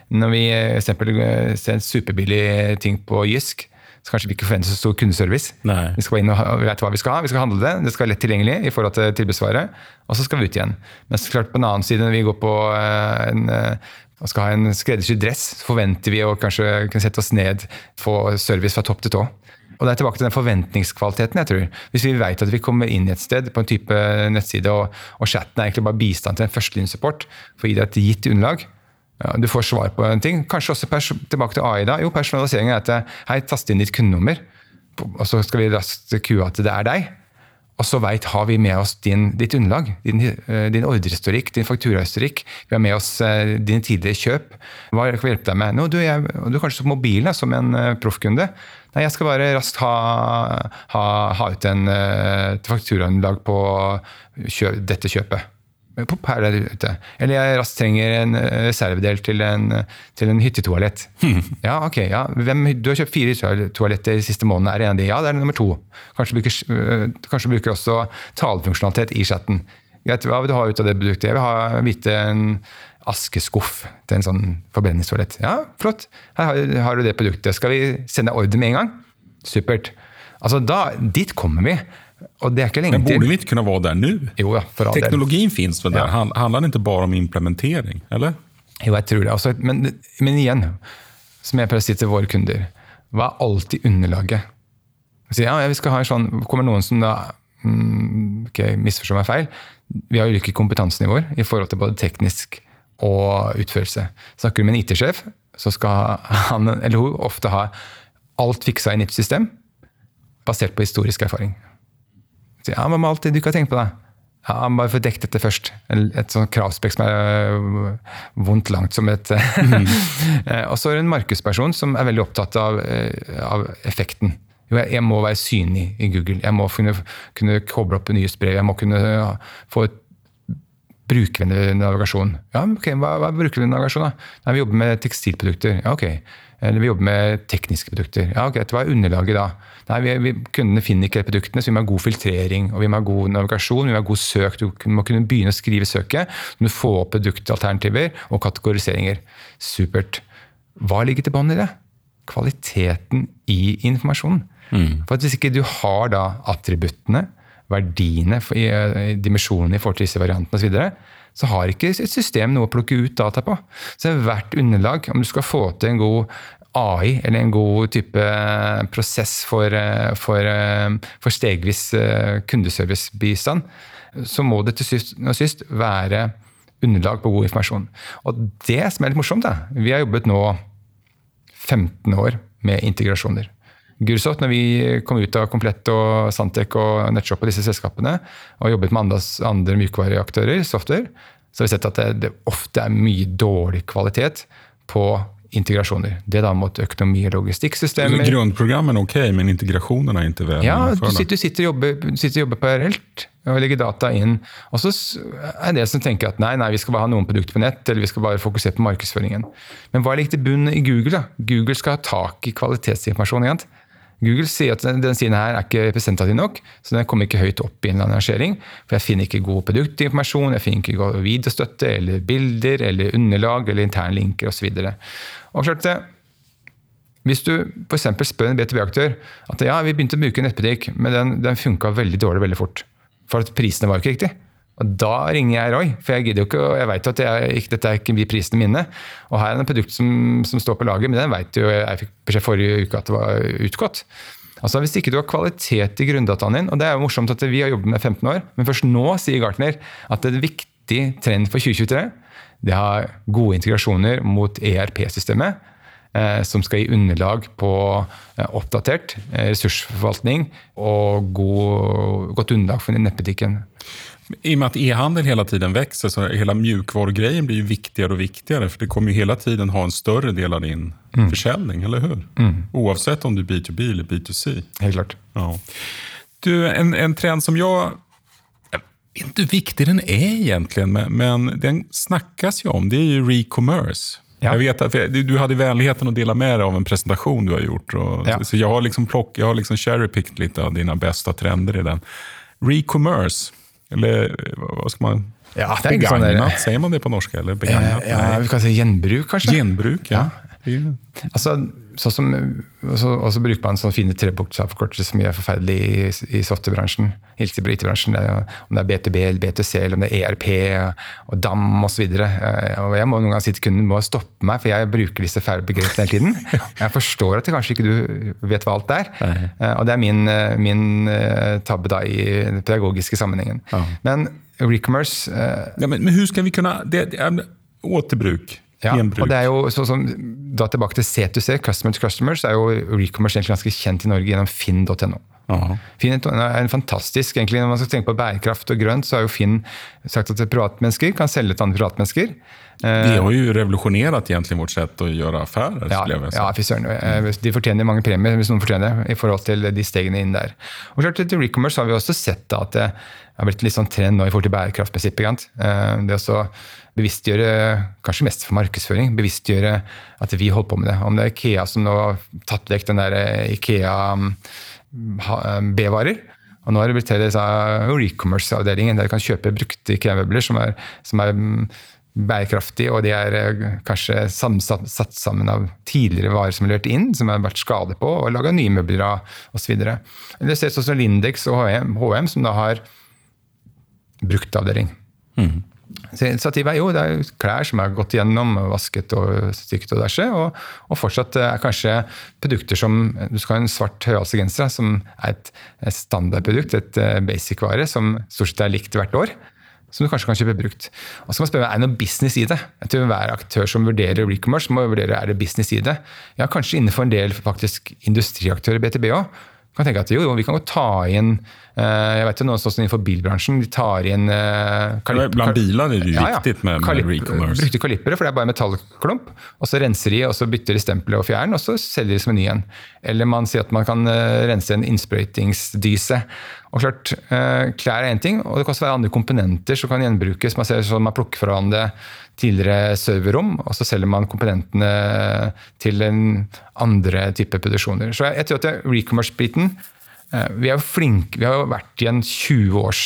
når vi eh, eksempel eh, ser en superbillig ting på Jysk, så kanskje vi ikke forventer så stor kundeservice. Nei. Vi skal inn og vi vet hva vi skal ha, vi skal handle det, det skal være lett tilgjengelig i forhold til tilbudsvaret, og så skal vi ut igjen. Men så klart på den annen side, når vi går på eh, en eh, og skal ha en skreddersydd dress, så forventer vi å kanskje kunne sette oss ned, få service fra topp til tå. Og det er tilbake til den forventningskvaliteten. jeg tror. Hvis vi vet at vi kommer inn et sted på en type nettside, og, og chatten er egentlig bare bistand til en førstelinjesupport for å gi deg et gitt underlag, ja, du får svar på en ting. Kanskje også tilbake til AI. da. Jo, personaliseringen er at eh, hei, tast inn ditt kundenummer, og så skal vi raskt kue at det er deg. Og så veit har vi med oss din, ditt underlag, din, eh, din ordrehistorikk, din fakturahistorikk. Vi har med oss eh, dine tidligere kjøp. Hva kan vi hjelpe deg med? Nå, du, jeg, du er kanskje på mobilen som en eh, proffkunde. Nei, jeg skal bare raskt ha, ha, ha ut en fakturaunderlag på kjø, dette kjøpet. Er det ute. Eller jeg raskt trenger en eh, reservedel til en, til en hyttetoalett. Ja, ok. Ja. Hvem, du har kjøpt fire hyttetoaletter de siste månedene. Er det en av de? Ja, det er nummer to. Kanskje bruker, øh, kanskje bruker også talefunksjonalitet i chatten. Greit, hva vil du ha ut av det produktet? Jeg vil ha vite en askeskuff til en sånn forbrenningstoalett. Ja, flott. Her har, har du det produktet. Skal vi sende ordre med en gang? Supert. Altså, da, dit kommer vi. Og det ikke lenge Men borde vi inte kunna vara där nu? Jo ja. Teknologin finns väl där? Ja. Han- Handlar det inte bara om implementering? Eller? Jo, jeg tror det. Altså, men, men igjen, som jeg pleier å si til våre kunder, hva er alltid underlaget? Så, ja, vi skal ha en sånn, kommer noen som da mm, ok, misforstår meg feil. Vi har ulike kompetansenivåer i forhold til både teknisk og utførelse. Snakker du med en IT-sjef, så skal han eller hun ofte ha alt fiksa i nytt system, basert på historisk erfaring. Så, ja, men alltid, du ikke har tenkt på det. Ja, men bare få dekket dette først. Et sånt kravspekk som er øh, vondt langt som et mm. Og så er det en markedsperson som er veldig opptatt av, eh, av effekten. Jo, jeg, jeg må være synlig i Google. Jeg må kunne, kunne koble opp nyhetsbrev. Jeg må kunne ja, få et brukervennlig navigasjon. Ja, ok, Hva, hva er brukervennlig navigasjon? da? Nei, Vi jobber med tekstilprodukter. Ja, ok. Eller vi jobber med tekniske produkter. Ja, ok, Hva er underlaget da? Nei, vi, vi, Kundene finner ikke produktene, så vi må ha god filtrering og vi må ha god navigasjon. vi må ha god søk, Du må kunne begynne å skrive søket. Må du få opp produktalternativer og kategoriseringer. Supert. Hva ligger til bånn i det? Kvaliteten i informasjonen. For at Hvis ikke du har da attributtene, verdiene, i dimensjonene i forhold til disse variantene osv., så, har ikke et system noe å plukke ut data på. Så hvert underlag, om du skal få til en god AI, eller en god type prosess for, for, for stegvis kundeservicebistand, så må det til syst og sist være underlag på god informasjon. Og det som er litt morsomt, da, vi har jobbet nå 15 år med integrasjoner. Gursoft, når vi kom ut av Komplett og Santec og Netshop og disse selskapene, og jobbet med andre, andre mjukvareaktører, software, så har vi sett at det, det ofte er mye dårlig kvalitet på integrasjoner. Det da mot økonomi og logistikksystemer. Grunnprogrammen er ok, men integrasjonen er ikke vel Ja, du sitter, sitter, og jobber, du sitter og jobber parallelt og legger data inn. Og så er det som tenker at nei, nei, vi skal bare ha noen produkter på nett, eller vi skal bare fokusere på markedsføringen. Men hva ligger til bunn i Google? da? Google skal ha tak i kvalitetsinformasjon. igjen. Google sier at denne siden her er ikke representativ nok, så den kommer ikke høyt opp i en rangering. For jeg finner ikke god produktinformasjon, jeg finner ikke god videostøtte eller bilder eller underlag eller interne linker osv. Og klart det, hvis du f.eks. spør en B2B-aktør at ja, vi begynte å bruke nettbutikk, men den, den funka veldig dårlig veldig fort. For at prisene var ikke riktig. Og Da ringer jeg Roy, for jeg gidder jo ikke, og jeg vet at jeg, dette ikke de prisene mine. Og her er det et produkt som, som står på lager, men den vet jo jeg fikk beskjed forrige uke at det var utgått. Altså Hvis ikke du har kvalitet i grunndataen din, og det er jo morsomt at vi har jobbet med 15 år, men først nå sier Gartner at det er en viktig trend for 2023 det har gode integrasjoner mot ERP-systemet, eh, som skal gi underlag på eh, oppdatert eh, ressursforvaltning og god, godt underlag for nettbutikken. I og med at e-handel hele tiden växer så hele mjukvarugrejen blir ju viktigere og viktigere. For det kommer jo hele tiden ha en større del av din mm. försäljning, eller hur? Mm. Oavsett om du er B2B eller B2C. Helt klart. Ja. Du, en, en trend som jeg vet ikke hvor viktig den er egentlig, men, men den snakkes jo om, det er jo re-commerce. Ja. Jag vet att, du hadde vänligheten å dele med deg av en presentasjon du har gjort. Och, ja. Så jeg har liksom, plock, jag har liksom cherry-picked litt av dina bästa trender i den. Re-commerce, eller hva skal man ja, det er sånn Begagnat, sier man det på norsk? Eller begagnat? Ja, ja, vi kan si gjenbruk, kanskje. Gjenbruk, ja. ja. Altså, sånn som, også, også, bruker man sånne fine trebokstavforkortelser som gjør forferdelig i, i softwarebransjen. Hilser IT-bransjen, Om det er BTB eller BTC eller om det er ERP og DAM osv. Jeg må noen ganger si til kunden må stoppe meg, for jeg bruker disse fæle begrepene hele tiden. Jeg forstår at det kanskje ikke du vet hva alt er. Og det er min, min tabbe da i den pedagogiske sammenhengen. Men Recommerce eh, ja, men, men hvordan kan vi kunne det, det, Återbruk. Ja, og det er jo sånn som, da Tilbake til C2C, Customer to Customer, så er jo Recommerce ganske kjent i Norge gjennom finn.no. Finn er en fantastisk, egentlig Når man skal tenke på bærekraft og grønt, så har jo Finn sagt at privatmennesker kan selge til andre privatmennesker. De har jo revolusjonert egentlig vårt sett å gjøre affærer. Ja, ja mm. De fortjener mange premier hvis noen fortjener det, i forhold til de stegene inn der. Og klart Til Recommerce har vi også sett at det har blitt litt sånn trend nå i forhold til bærekraftprinsippet. Eh, det å bevisstgjøre, kanskje mest for markedsføring, bevisstgjøre at vi holder på med det. Om det er Ikea som nå har tatt vekk den der Ikea Eh, B-varer. Og nå har det blitt til recommerce-avdelingen, der du kan kjøpe brukte IKEA-møbler som, som, er mm, bærekraftige, og de er eh, kanskje samsatt, satt sammen av tidligere varer som er levert inn, som har vært skade på, og laga nye møbler av osv. Det ses også Lindex og HM, som da har bruktavdeling. Mm. Initiativet er jo det er klær som er gått gjennom, vasket og stykket og diverse. Og, og, fortsatt er kanskje produkter som Du skal ha en svart høyhalsegenser, som er et, et standardprodukt, et uh, basic-vare, som stort sett er likt hvert år. Som du kanskje kan kjøpe brukt. Og så må man spørre, Er det noe business i det? Jeg tror Hver aktør som vurderer recommerce, må vurdere er det business i det. Ja, Kanskje innenfor en del faktisk industriaktører, BTB òg kan tenke at jo, jo, vi kan godt ta inn uh, Jeg vet jo noen sånn innenfor bilbransjen. De tar inn uh, kalip, Blant biler er det jo ja, ja. viktig med, med recommerce. Brukte kalipere, for det er bare metallklump. og Så renser de, og så bytter de stempelet og fjæren, og så selger de som en ny en. Eller man sier at man kan uh, rense en innsprøytingsdyse. Og klart, Klær er én ting, og det kan også være andre komponenter som kan gjenbrukes. Man ser sånn man plukker fra hverandre tidligere serverrom, og så selger man komponentene til en andre type produksjoner. Så jeg, tror at recommerce-biten eh, Vi er jo flinke, vi har jo vært i en 20 års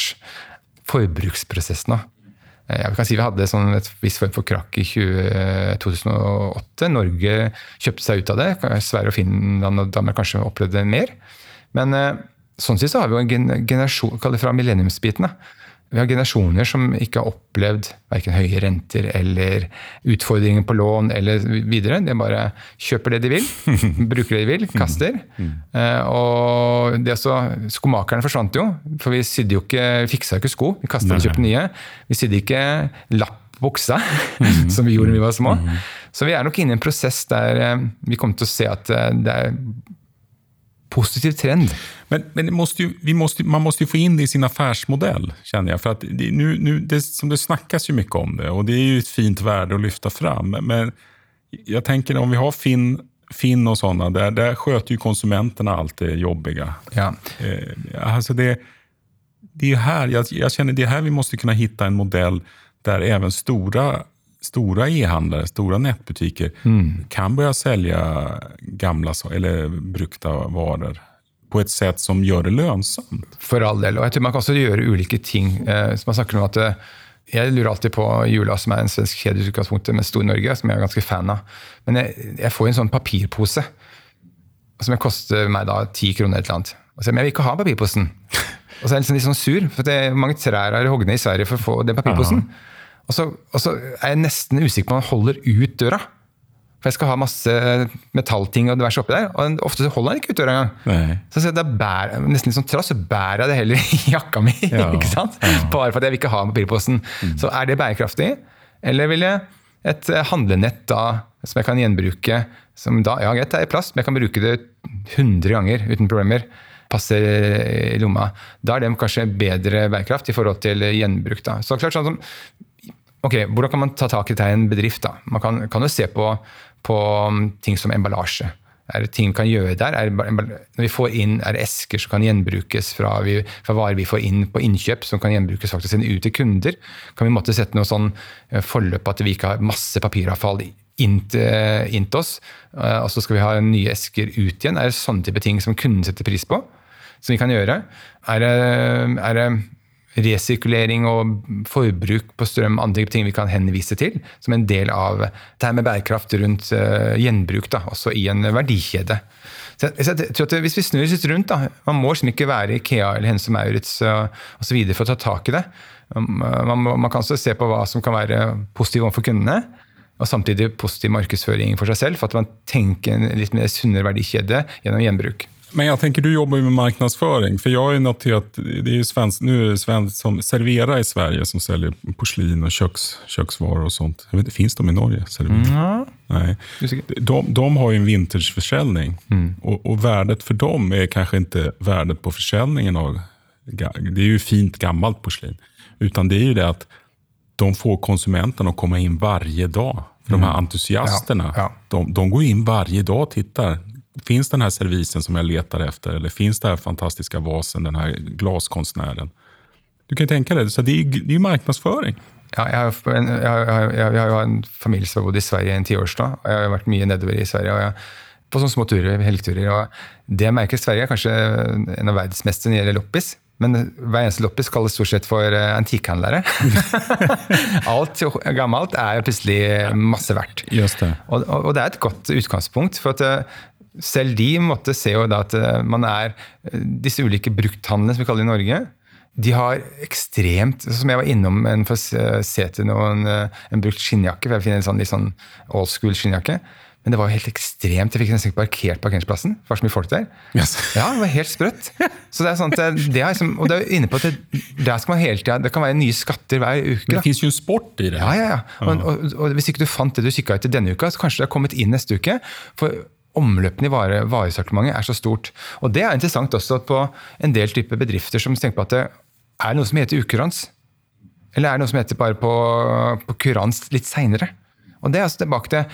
forbruksprosess nå. Eh, jeg kan si Vi hadde sånn et visst form for krakk i 2008. Norge kjøpte seg ut av det. Sverige og Finland og Danmark kanskje opplevde mer. Men eh, sånn sett så har vi jo en generasjon, kall det fra millenniumsbiten, da. Vi har generasjoner som ikke har opplevd verken høye renter eller utfordringer på lån eller videre. De bare kjøper det de vil, bruker det de vil, kaster. Uh, og det også, Skomakerne forsvant jo, for vi sydde jo ikke, fiksa jo ikke sko. Vi kasta og kjøpte nye. Vi sydde ikke lapp buksa, som vi gjorde da vi var små. Så vi er nok inne i en prosess der uh, vi kommer til å se at uh, det er positiv trend. Men, men måste ju, vi måste, man måste ju få in det i sin affärsmodell, känner jag. För att det, nu, nu, det, som det snackas ju mycket om det och det är ju ett fint värde att lyfta fram. Men jag tänker om vi har Finn, Finn och sådana, där, där sköter ju konsumenterna allt det jobbiga. Ja. Eh, alltså det, det är här, jag, jag känner det är här vi måste kunna hitta en modell där även stora stora e-handlare, stora nätbutiker Mm. kan börja sälja gamla eller brukta varor på ett sätt som gör det lönsamt. For all del. Og jeg tror man kan også gjøre ulike ting. Eh, man snakker om at eh, Jeg lurer alltid på Jula, som er en svensk kjede i utgangspunktet, med Stor Norge, som jeg er ganske fan av. Men jeg, jeg får en sånn papirpose som koster meg da ti kroner et eller annet. Og så, men jeg vil ikke ha papirposen. Og så er jeg liksom litt sånn sur, for det er mange trær har hogd i Sverige for å få den papirposen. Og så, og så er jeg nesten usikker på om han holder ut døra. For jeg skal ha masse metallting og diverse oppi der. Og ofte så holder han ikke ut døra engang. Så, så da bærer, nesten litt sånn trass, så bærer jeg det heller i jakka mi. Ja, ikke sant? Bare for at jeg vil ikke ha papirposen. Så er det bærekraftig? Eller vil jeg et eh, handlenett da, som jeg kan gjenbruke? Som da, ja, greit, det er i plast, men jeg kan bruke det 100 ganger uten problemer. Passer i lomma. Da er det kanskje bedre bærekraft i forhold til gjenbruk. Da. Så klart sånn som Ok, Hvordan kan man ta tak i dette i en bedrift? da? Man kan, kan jo se på, på um, ting som emballasje. Er det ting vi kan gjøre der? Er, når vi får inn, er det esker som kan gjenbrukes fra, vi, fra varer vi får inn på innkjøp, som kan gjenbrukes faktisk inn ut til kunder? Kan vi måtte sette noe sånn eh, forløp at vi ikke har masse papiravfall inn til oss, eh, og så skal vi ha nye esker ut igjen? Er det sånne type ting som kunden setter pris på? Som vi kan gjøre? Er det, er det resirkulering og forbruk på strøm, andre ting vi kan henvise til, som en del av det her med bærekraft rundt uh, gjenbruk, da, også i en verdikjede. Så jeg, så jeg tror at Hvis vi snur litt rundt, da, man må liksom ikke være Ikea eller Hennes og Maurits osv. for å ta tak i det. Man, man kan også se på hva som kan være positivt overfor kundene, og samtidig positiv markedsføring for seg selv, for at man tenker en litt mer sunnere verdikjede gjennom gjenbruk. Men jag tänker, du jobbar ju med marknadsföring. För jag har ju noterat, det är ju svensk, nu är det svensk som Servera i Sverige som säljer porslin och köks, köksvaror och sånt. Jag vet, inte, finns de i Norge? Mm. Nej. De, de har ju en vintageförsäljning och, och värdet för dem är kanske inte värdet på försäljningen av, det är ju fint gammalt porslin. Utan det är ju det att de får konsumenterna att komma in varje dag. För de här entusiasterna, Ja, ja. De, de går in varje dag och tittar. Finns den här servisen som jag letar efter? Eller finns det här fantastiska vasen, den här glaskonstnären? Du kan ju tänka dig, så det är det är marknadsföring. Ja, jeg har, en, jeg, har, jeg, har jo en familie som har bodd i Sverige i en tiårs nå. og Jeg har vært mye nedover i Sverige. og jeg, På sånne små turer, helgeturer. og Det jeg merker Sverige, er kanskje en av verdensmesterne når det gjelder loppis. Men hver eneste loppis kalles stort sett for antikhandlare. Alt gammelt er plutselig masse verdt. Just det. Og, og, og det er et godt utgangspunkt. for at selv de måtte se jo da at eh, man er eh, Disse ulike brukthandlene som vi kaller det i Norge, de har ekstremt Som jeg var innom en for å se- til noen, eh, en brukt skinnjakke, for jeg finner en sånn, litt sånn old school skinnjakke. Men det var jo helt ekstremt. Jeg fikk nesten ikke parkert parkeringsplassen. Det var så mye folk der. Yes. Ja, det var helt sprøtt. Så det er sånn at det, er liksom, og det er inne på at det, der skal man hele tida Det kan være nye skatter hver uke. Da. det fins jo en sport i det Ja, ja, ja. Og, og, og hvis ikke du fant det du kikka etter denne uka, så kanskje det har kommet inn neste uke. For omløpene i vare, varesortimentet er så stort. Og det er interessant også på en del typer bedrifter som tenker på at det er noe som heter ukurans. Eller er det noe som heter bare på, på kurans litt seinere? Og det er altså tilbake til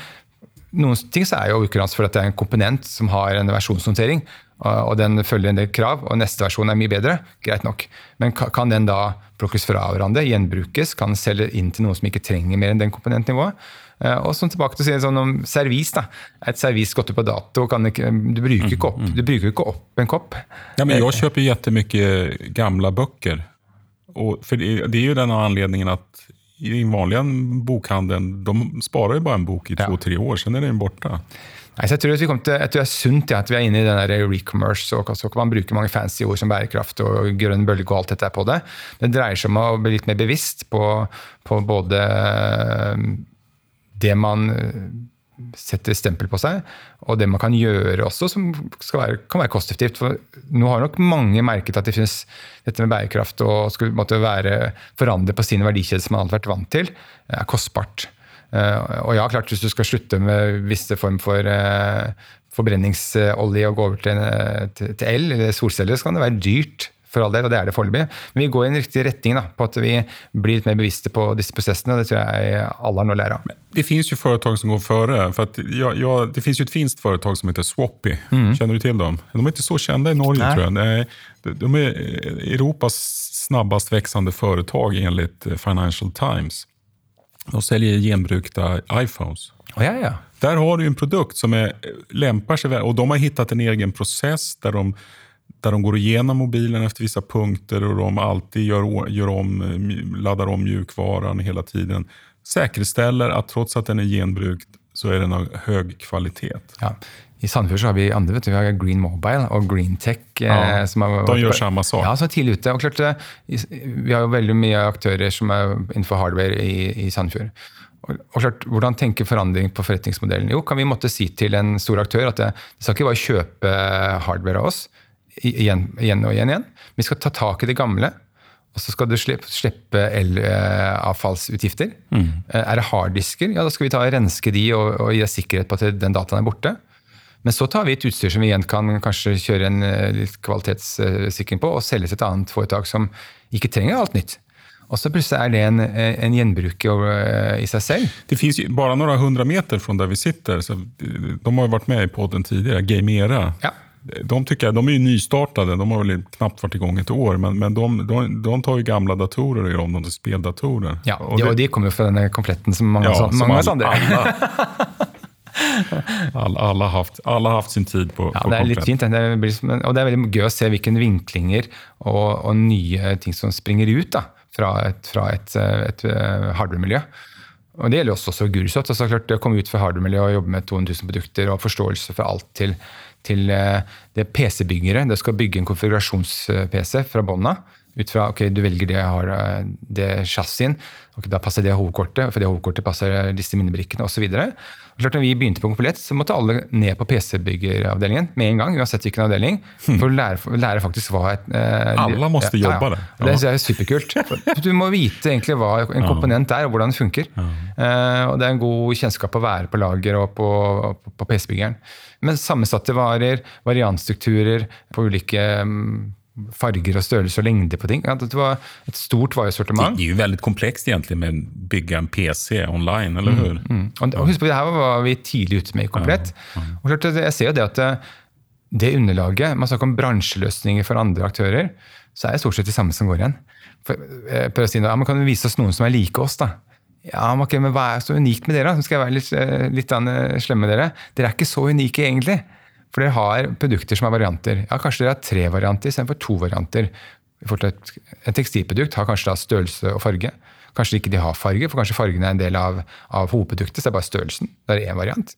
noen ting så er jo ukurans for at det er en komponent som har en versjonsnotering, og den følger en del krav, og neste versjon er mye bedre. Greit nok. Men kan den da plukkes fra hverandre, gjenbrukes, kan den selge inn til noen som ikke trenger mer enn den komponentnivået? Eh, Og sånn tilbake til å si sånn om servis. da. Er et servis gått ut på dato? Kan ikke, du bruker ikke opp, du bruker ikke opp en kopp. Ja, men Jeg kjøper kjempemye gamle bøker. Og, for det, det jo ju den anledningen at i den vanlige bokhandelen de sparer jo bare en bok i to-tre ja. år, så er den borte. Nei, så jeg tror, vi til, jeg tror det er sunt ja, at vi er inne i den recommerce. og Så man bruker mange fancy ord som bærekraft og grønn bølge og alt dette på det. Det dreier seg om å bli litt mer bevisst på, på både eh, det man eh, setter stempel på seg, og det man kan gjøre også, som være, kan være kosteffektivt. For nå har nok mange merket at det finnes dette med bærekraft og skulle måtte være forandre på sine verdikjeder som man hadde vært vant til, er kostbart. Eh, og ja, klart hvis du skal slutte med visse form for eh, forbrenningsolje og gå over til el eller solceller, så kan det være dyrt. For all del, og det er det foreløpig. Men vi går i en riktig retning da, på at vi blir litt mer bevisste på disse prosessene. og Det tror jeg alle har noe å lære av. Det finnes jo foretak som går føre. For ja, ja, det finnes jo et finsk foretak som heter Swappy. Mm. Kjenner du til dem? De er ikke så kjente i Norge, Nei. tror jeg. De, er Europas snabbest voksende foretak, ifølge Financial Times. De selger genbrukta iPhones. Oh, ja, ja. Der har du en produkt som är, lämpar sig väl. Och de har hittat en egen prosess der de, där de går igenom mobilen efter vissa punkter och de alltid gör, gör om, laddar om mjukvaran hela tiden. Säkerställer att trots att den är genbrukt så är den av hög kvalitet. Ja. I Sandefjord har vi andre. vet du, Vi har Green Mobile og Green Tech. Eh, som har, de gjør samme sak. Ja, så tidlig ute. Og klart, eh, Vi har jo veldig mye aktører som er innenfor hardware i, i Sandefjord. Og, og klart, Hvordan tenke forandring på forretningsmodellen? Jo, kan vi måtte si til en stor aktør at det, det skal ikke bare kjøpe hardware av oss igjen, igjen og igjen, igjen. Vi skal ta tak i det gamle. Og så skal du slippe elavfallsutgifter. Mm. Eh, er det harddisker, ja, da skal vi ta og renske de og, og gi deg sikkerhet på at den dataen er borte. Men så tar vi et utstyr som vi igjen kan kanskje kjøre en eh, litt kvalitetssikring på, og selge til et annet foretak som ikke trenger alt nytt. Og så plutselig er det en, eh, en gjenbruk eh, i seg selv. Det finnes bare noen hundre meter fra der vi sitter. Så de har jo vært med i podden tidligere, Gamera. Ja. De, tycker, de er jo nystartede, de har vel knapt vært igång ett et år. Men, men de, de, de, tar jo gamle datorer og gjør om dem till speldatorer. Ja, og, det, og de kommer jo fra denne kompletten som mange, ja, mange som andre. alle, alle, har haft, alle, har hatt sin tid på, ja, Det er litt fint, det blir, og det er veldig gøy å se hvilke vinklinger og, og nye ting som springer ut da, fra et, fra et, et, et eh, hardware-miljø. Og Det gjelder også, også Gursot. Altså, klart, det å komme ut fra hardware-miljøet og jobbe med 200 000 produkter og forståelse for alt til, til eh, det PC-byggere. Det skal bygge en konfigurasjons-PC fra bånna. ut fra ok, du velger det, har, eh, det chassisen, okay, da passer det hovedkortet, for det hovedkortet passer disse minnebrikkene osv. Klart, når vi begynte på Komplett, så måtte alle ned på PC-byggeravdelingen med en gang. uansett hvilken avdeling, hmm. For å lære, lære faktisk hva et, eh, Alle måtte ja, jobbe ja, ja. Det er superkult. Du må vite egentlig hva en komponent er, og hvordan den funker. Eh, og Det er en god kjennskap å være på lager og på, på, på PC-byggeren. Men sammensatte varer, variantstrukturer på ulike um, farger og størrelse og lengde på ting. det var et stort varesortiment. Det er jo veldig komplekst egentlig med å bygge en PC online, eller hur? Mm, mm. Og, husk på, det her var vi tidlig ute med komplett. Ja, ja. Og klart, jeg ser jo det at det, det underlaget Man snakker om bransjeløsninger for andre aktører. Så er det stort sett det samme som går igjen. For, eh, for å si ja, man Kan vise oss noen som er like oss? da? Ja, men, okay, men Hva er så unikt med dere? da? skal jeg være litt, eh, litt slem med dere. Dere er ikke så unike, egentlig. For dere har produkter som er varianter. Ja, Kanskje dere har tre varianter istedenfor to varianter. Et tekstilprodukt har kanskje da størrelse og farge. Kanskje ikke de har farge, for kanskje fargen er en del av, av hovedproduktet. så Det er bare størrelsen. Det er én variant.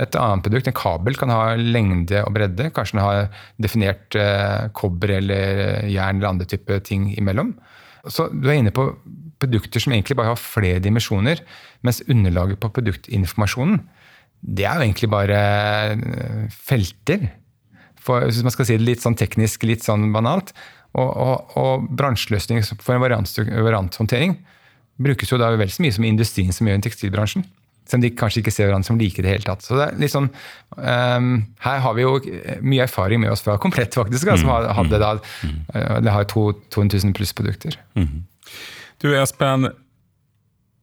Et annet produkt, en kabel, kan ha lengde og bredde. Kanskje den har definert eh, kobber eller jern eller andre typer ting imellom. Så du er inne på produkter som egentlig bare har flere dimensjoner, mens underlaget på produktinformasjonen det er jo egentlig bare eh, felter. For, hvis man skal si det litt sånn teknisk, litt sånn banalt. Og, og, og bransjeløsning for en varianthåndtering brukes jo da vel så mye som industrien som gjør i tekstilbransjen. Selv om de kanskje ikke ser hverandre som like i det hele tatt. Så det er litt sånn, um, Her har vi jo mye erfaring med oss fra Komplett, faktisk, da, som hadde da, det har 200 000 pluss produkter. Mm. Du Espen,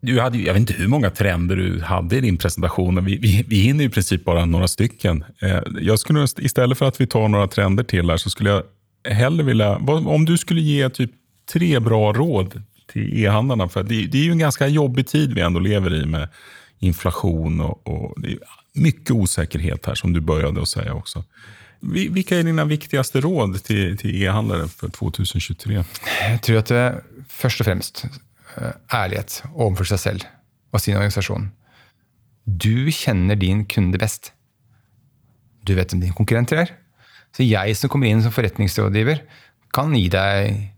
du hade, jag vet inte hur många trender du hade i din presentation. Vi, vi, vi hinner i princip bara några stycken. Eh, jag skulle, istället för att vi tar några trender till här, så skulle jag hellre vilja... Om du skulle ge typ tre bra råd till e-handlarna. För det, det, är ju en ganska jobbig tid vi ändå lever i med inflation och, och det är mycket osäkerhet här som du började att säga också. Vilka är dina viktigaste råd till, till e-handlare för 2023? Jag tror att det först och främst Eh, ærlighet overfor seg selv og sin organisasjon. Du kjenner din kunde best. Du vet hvem dine konkurrenter er. Så jeg som kommer inn som forretningsrådgiver, kan gi deg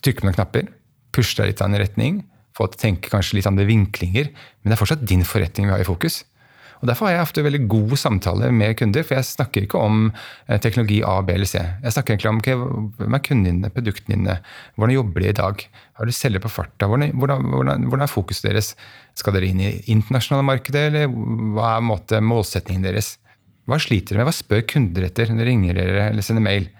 trykke på noen knapper, pushe deg litt i en retning, få deg til å tenke kanskje litt andre vinklinger, men det er fortsatt din forretning vi har i fokus. Og Derfor har jeg ofte veldig gode samtaler med kunder, for jeg snakker ikke om eh, teknologi A, B eller C. Jeg snakker egentlig om okay, hvem er kundene dine, produktene dine, hvordan jobber de i dag? Har du selger på farta? Hvordan, hvordan, hvordan, er fokuset deres? Skal dere inn i internasjonale markedet, eller hva er måte, målsetningen deres? Hva sliter dere med? Hva spør kunder etter når de ringer dere eller sender mail?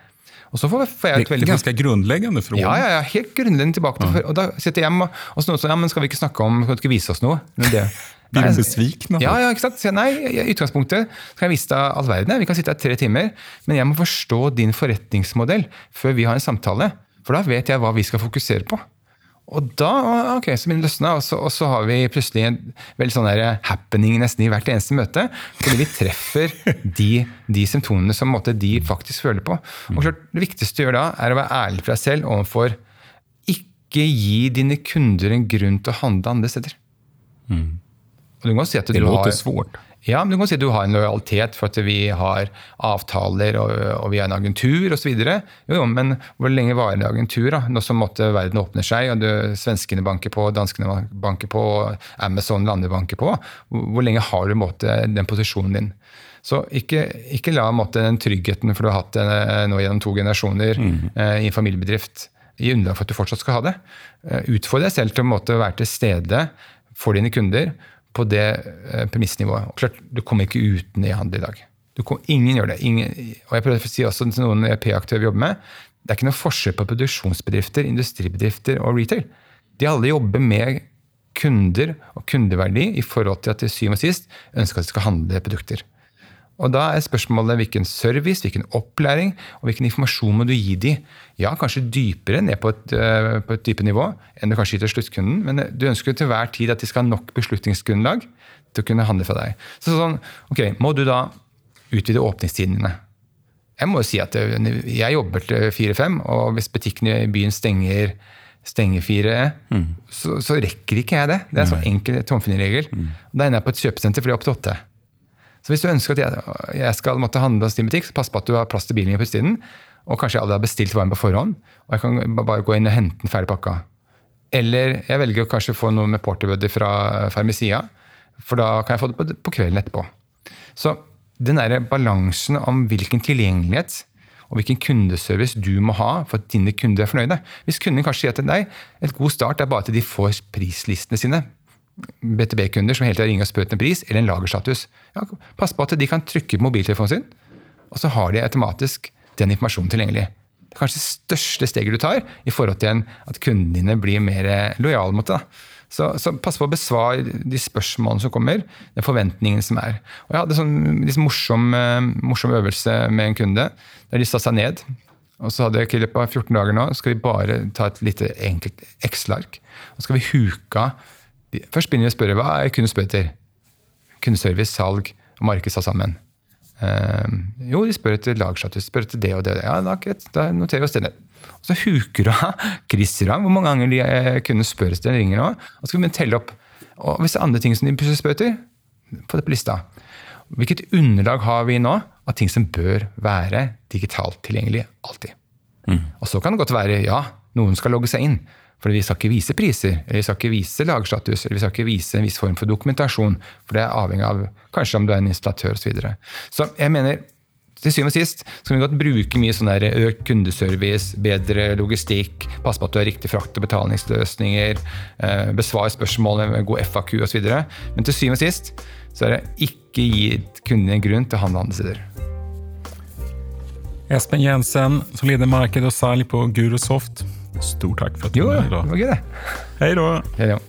Og så får jeg et veldig... Ganske grunnleggende fråga. Ja, ja, ja, helt grunnleggende tilbake til ja. Og da sitter jeg hjemme og så ja, men skal vi ikke snakke om, skal du ikke vise oss noe? Men det, blir du besviken? Ja, ja, ikke sant? Nei, i utgangspunktet kan jeg vise deg all verden. Vi kan sitte her tre timer, men jeg må forstå din forretningsmodell før vi har en samtale. For da vet jeg hva vi skal fokusere på. Og da ok, så begynner det å løsne, og så, og så har vi plutselig en veldig sånn der happening nesten i hvert eneste møte. Fordi vi treffer de, de symptomene som måtte, de faktisk føler på. Og klart, Det viktigste du gjør da, er å være ærlig for deg selv overfor Ikke gi dine kunder en grunn til å handle andre steder. Mm. Si det låter svårt. Ja, men du kan si at du har en lojalitet for at vi har avtaler og, og vi er en agentur osv. Jo, jo, men hvor lenge varer en agentur? da? Nå som måtte verden åpner seg, og du, svenskene banker på, danskene banker på, Amazon og andre banker på. Hvor lenge har du måtte, den posisjonen din? Så ikke, ikke la måtte, den tryggheten for du har hatt den eh, nå gjennom to generasjoner mm. eh, i en familiebedrift, i underlag for at du fortsatt skal ha det. Eh, utfordre deg selv til å måtte være til stede for dine kunder på det eh, premissnivået. Og klart, Du kommer ikke uten e-handel i dag. Kom, ingen gjør det. Ingen, og jeg prøver å si også til noen EP-aktører vi jobber med, det er ikke noe forskjell på produksjonsbedrifter, industribedrifter og retail. De alle jobber med kunder og kundeverdi i forhold til at de syvende og sist ønsker at de skal handle produkter. Og Da er spørsmålet hvilken service, hvilken opplæring og hvilken informasjon må du gi de. Ja, kanskje dypere ned på et, uh, på et dype nivå enn du kanskje gir til sluttkunden, men du ønsker til hver tid at de skal ha nok beslutningsgrunnlag til å kunne handle fra deg. Så sånn, ok, Må du da utvide åpningstidene? Jeg må jo si at eh, jeg jobber til fire-fem, og hvis butikkene i byen stenger stenger fire, mm. så, så, rekker ikke jeg det. Det er en sånn enkel tomfinnerregel. Mm. Da ender jeg på et kjøpesenter for det er opp til åtte. Så hvis du ønsker at jeg, skal måtte handle hos din butikk, så pass på at du har plass til bilen på utsiden. Og kanskje jeg allerede har bestilt varen på forhånd, og jeg kan bare gå inn og hente den ferdig pakka. Eller jeg velger å kanskje få noe med porterbuddy fra Farmisia, for da kan jeg få det på, kvelden etterpå. Så den der balansen om hvilken tilgjengelighet og hvilken kundeservice du må ha for at dine kunder er fornøyde. Hvis kunden kanskje sier til deg et god start er bare at de får prislistene sine BTB-kunder som hele tida ringer og spør etter en pris, eller en lagerstatus. Ja, pass på at de kan trykke på mobiltelefonen sin, og så har de automatisk den informasjonen tilgjengelig. Det er kanskje det største steget du tar i forhold til at kundene dine blir mer lojale mot deg. Så, så, pass på å besvare de spørsmålene som kommer, den forventningene som er. Og Jeg hadde sånn liksom morsom, eh, morsom, øvelse med en kunde der de satte seg ned. Og så hadde jeg i løpet av 14 dager nå skal vi bare ta et lite enkelt Excel-ark. Så skal vi huke av Først begynner vi å spørre hva er kundespør etter. Kundeservice, salg og marked satt sammen. Uh, jo, de spør etter lagstatus, spør etter det og det. Ja, da, da noterer vi oss det ned. Og så huker du av, av hvor mange ganger de eh, kunne spørre etter ringer nå. Og så skal vi telle opp. Og hvis det er andre ting som de plutselig spør etter, få det på lista. Hvilket underlag har vi nå av ting som bør være digitalt tilgjengelig alltid? Mm. Og så kan det godt være ja, noen skal logge seg inn. For vi skal ikke vise priser, eller vi skal ikke vise lagstatus, eller vi skal ikke vise en viss form for dokumentasjon. For det er avhengig av kanskje om du er en installatør osv. Så, videre. så jeg mener, til syvende og sist skal vi godt bruke mye sånn der økt kundeservice, bedre logistikk, passe på at du har riktig frakt- og betalingsløsninger, besvare spørsmål med god FAQ osv. Men til syvende og sist så er det ikke gitt kundene en grunn til å handle andre steder. Espen Jensen, solide marked og salg på Gurosoft. Stort takk for at du var med. Jo, det var gøy det. Hej då.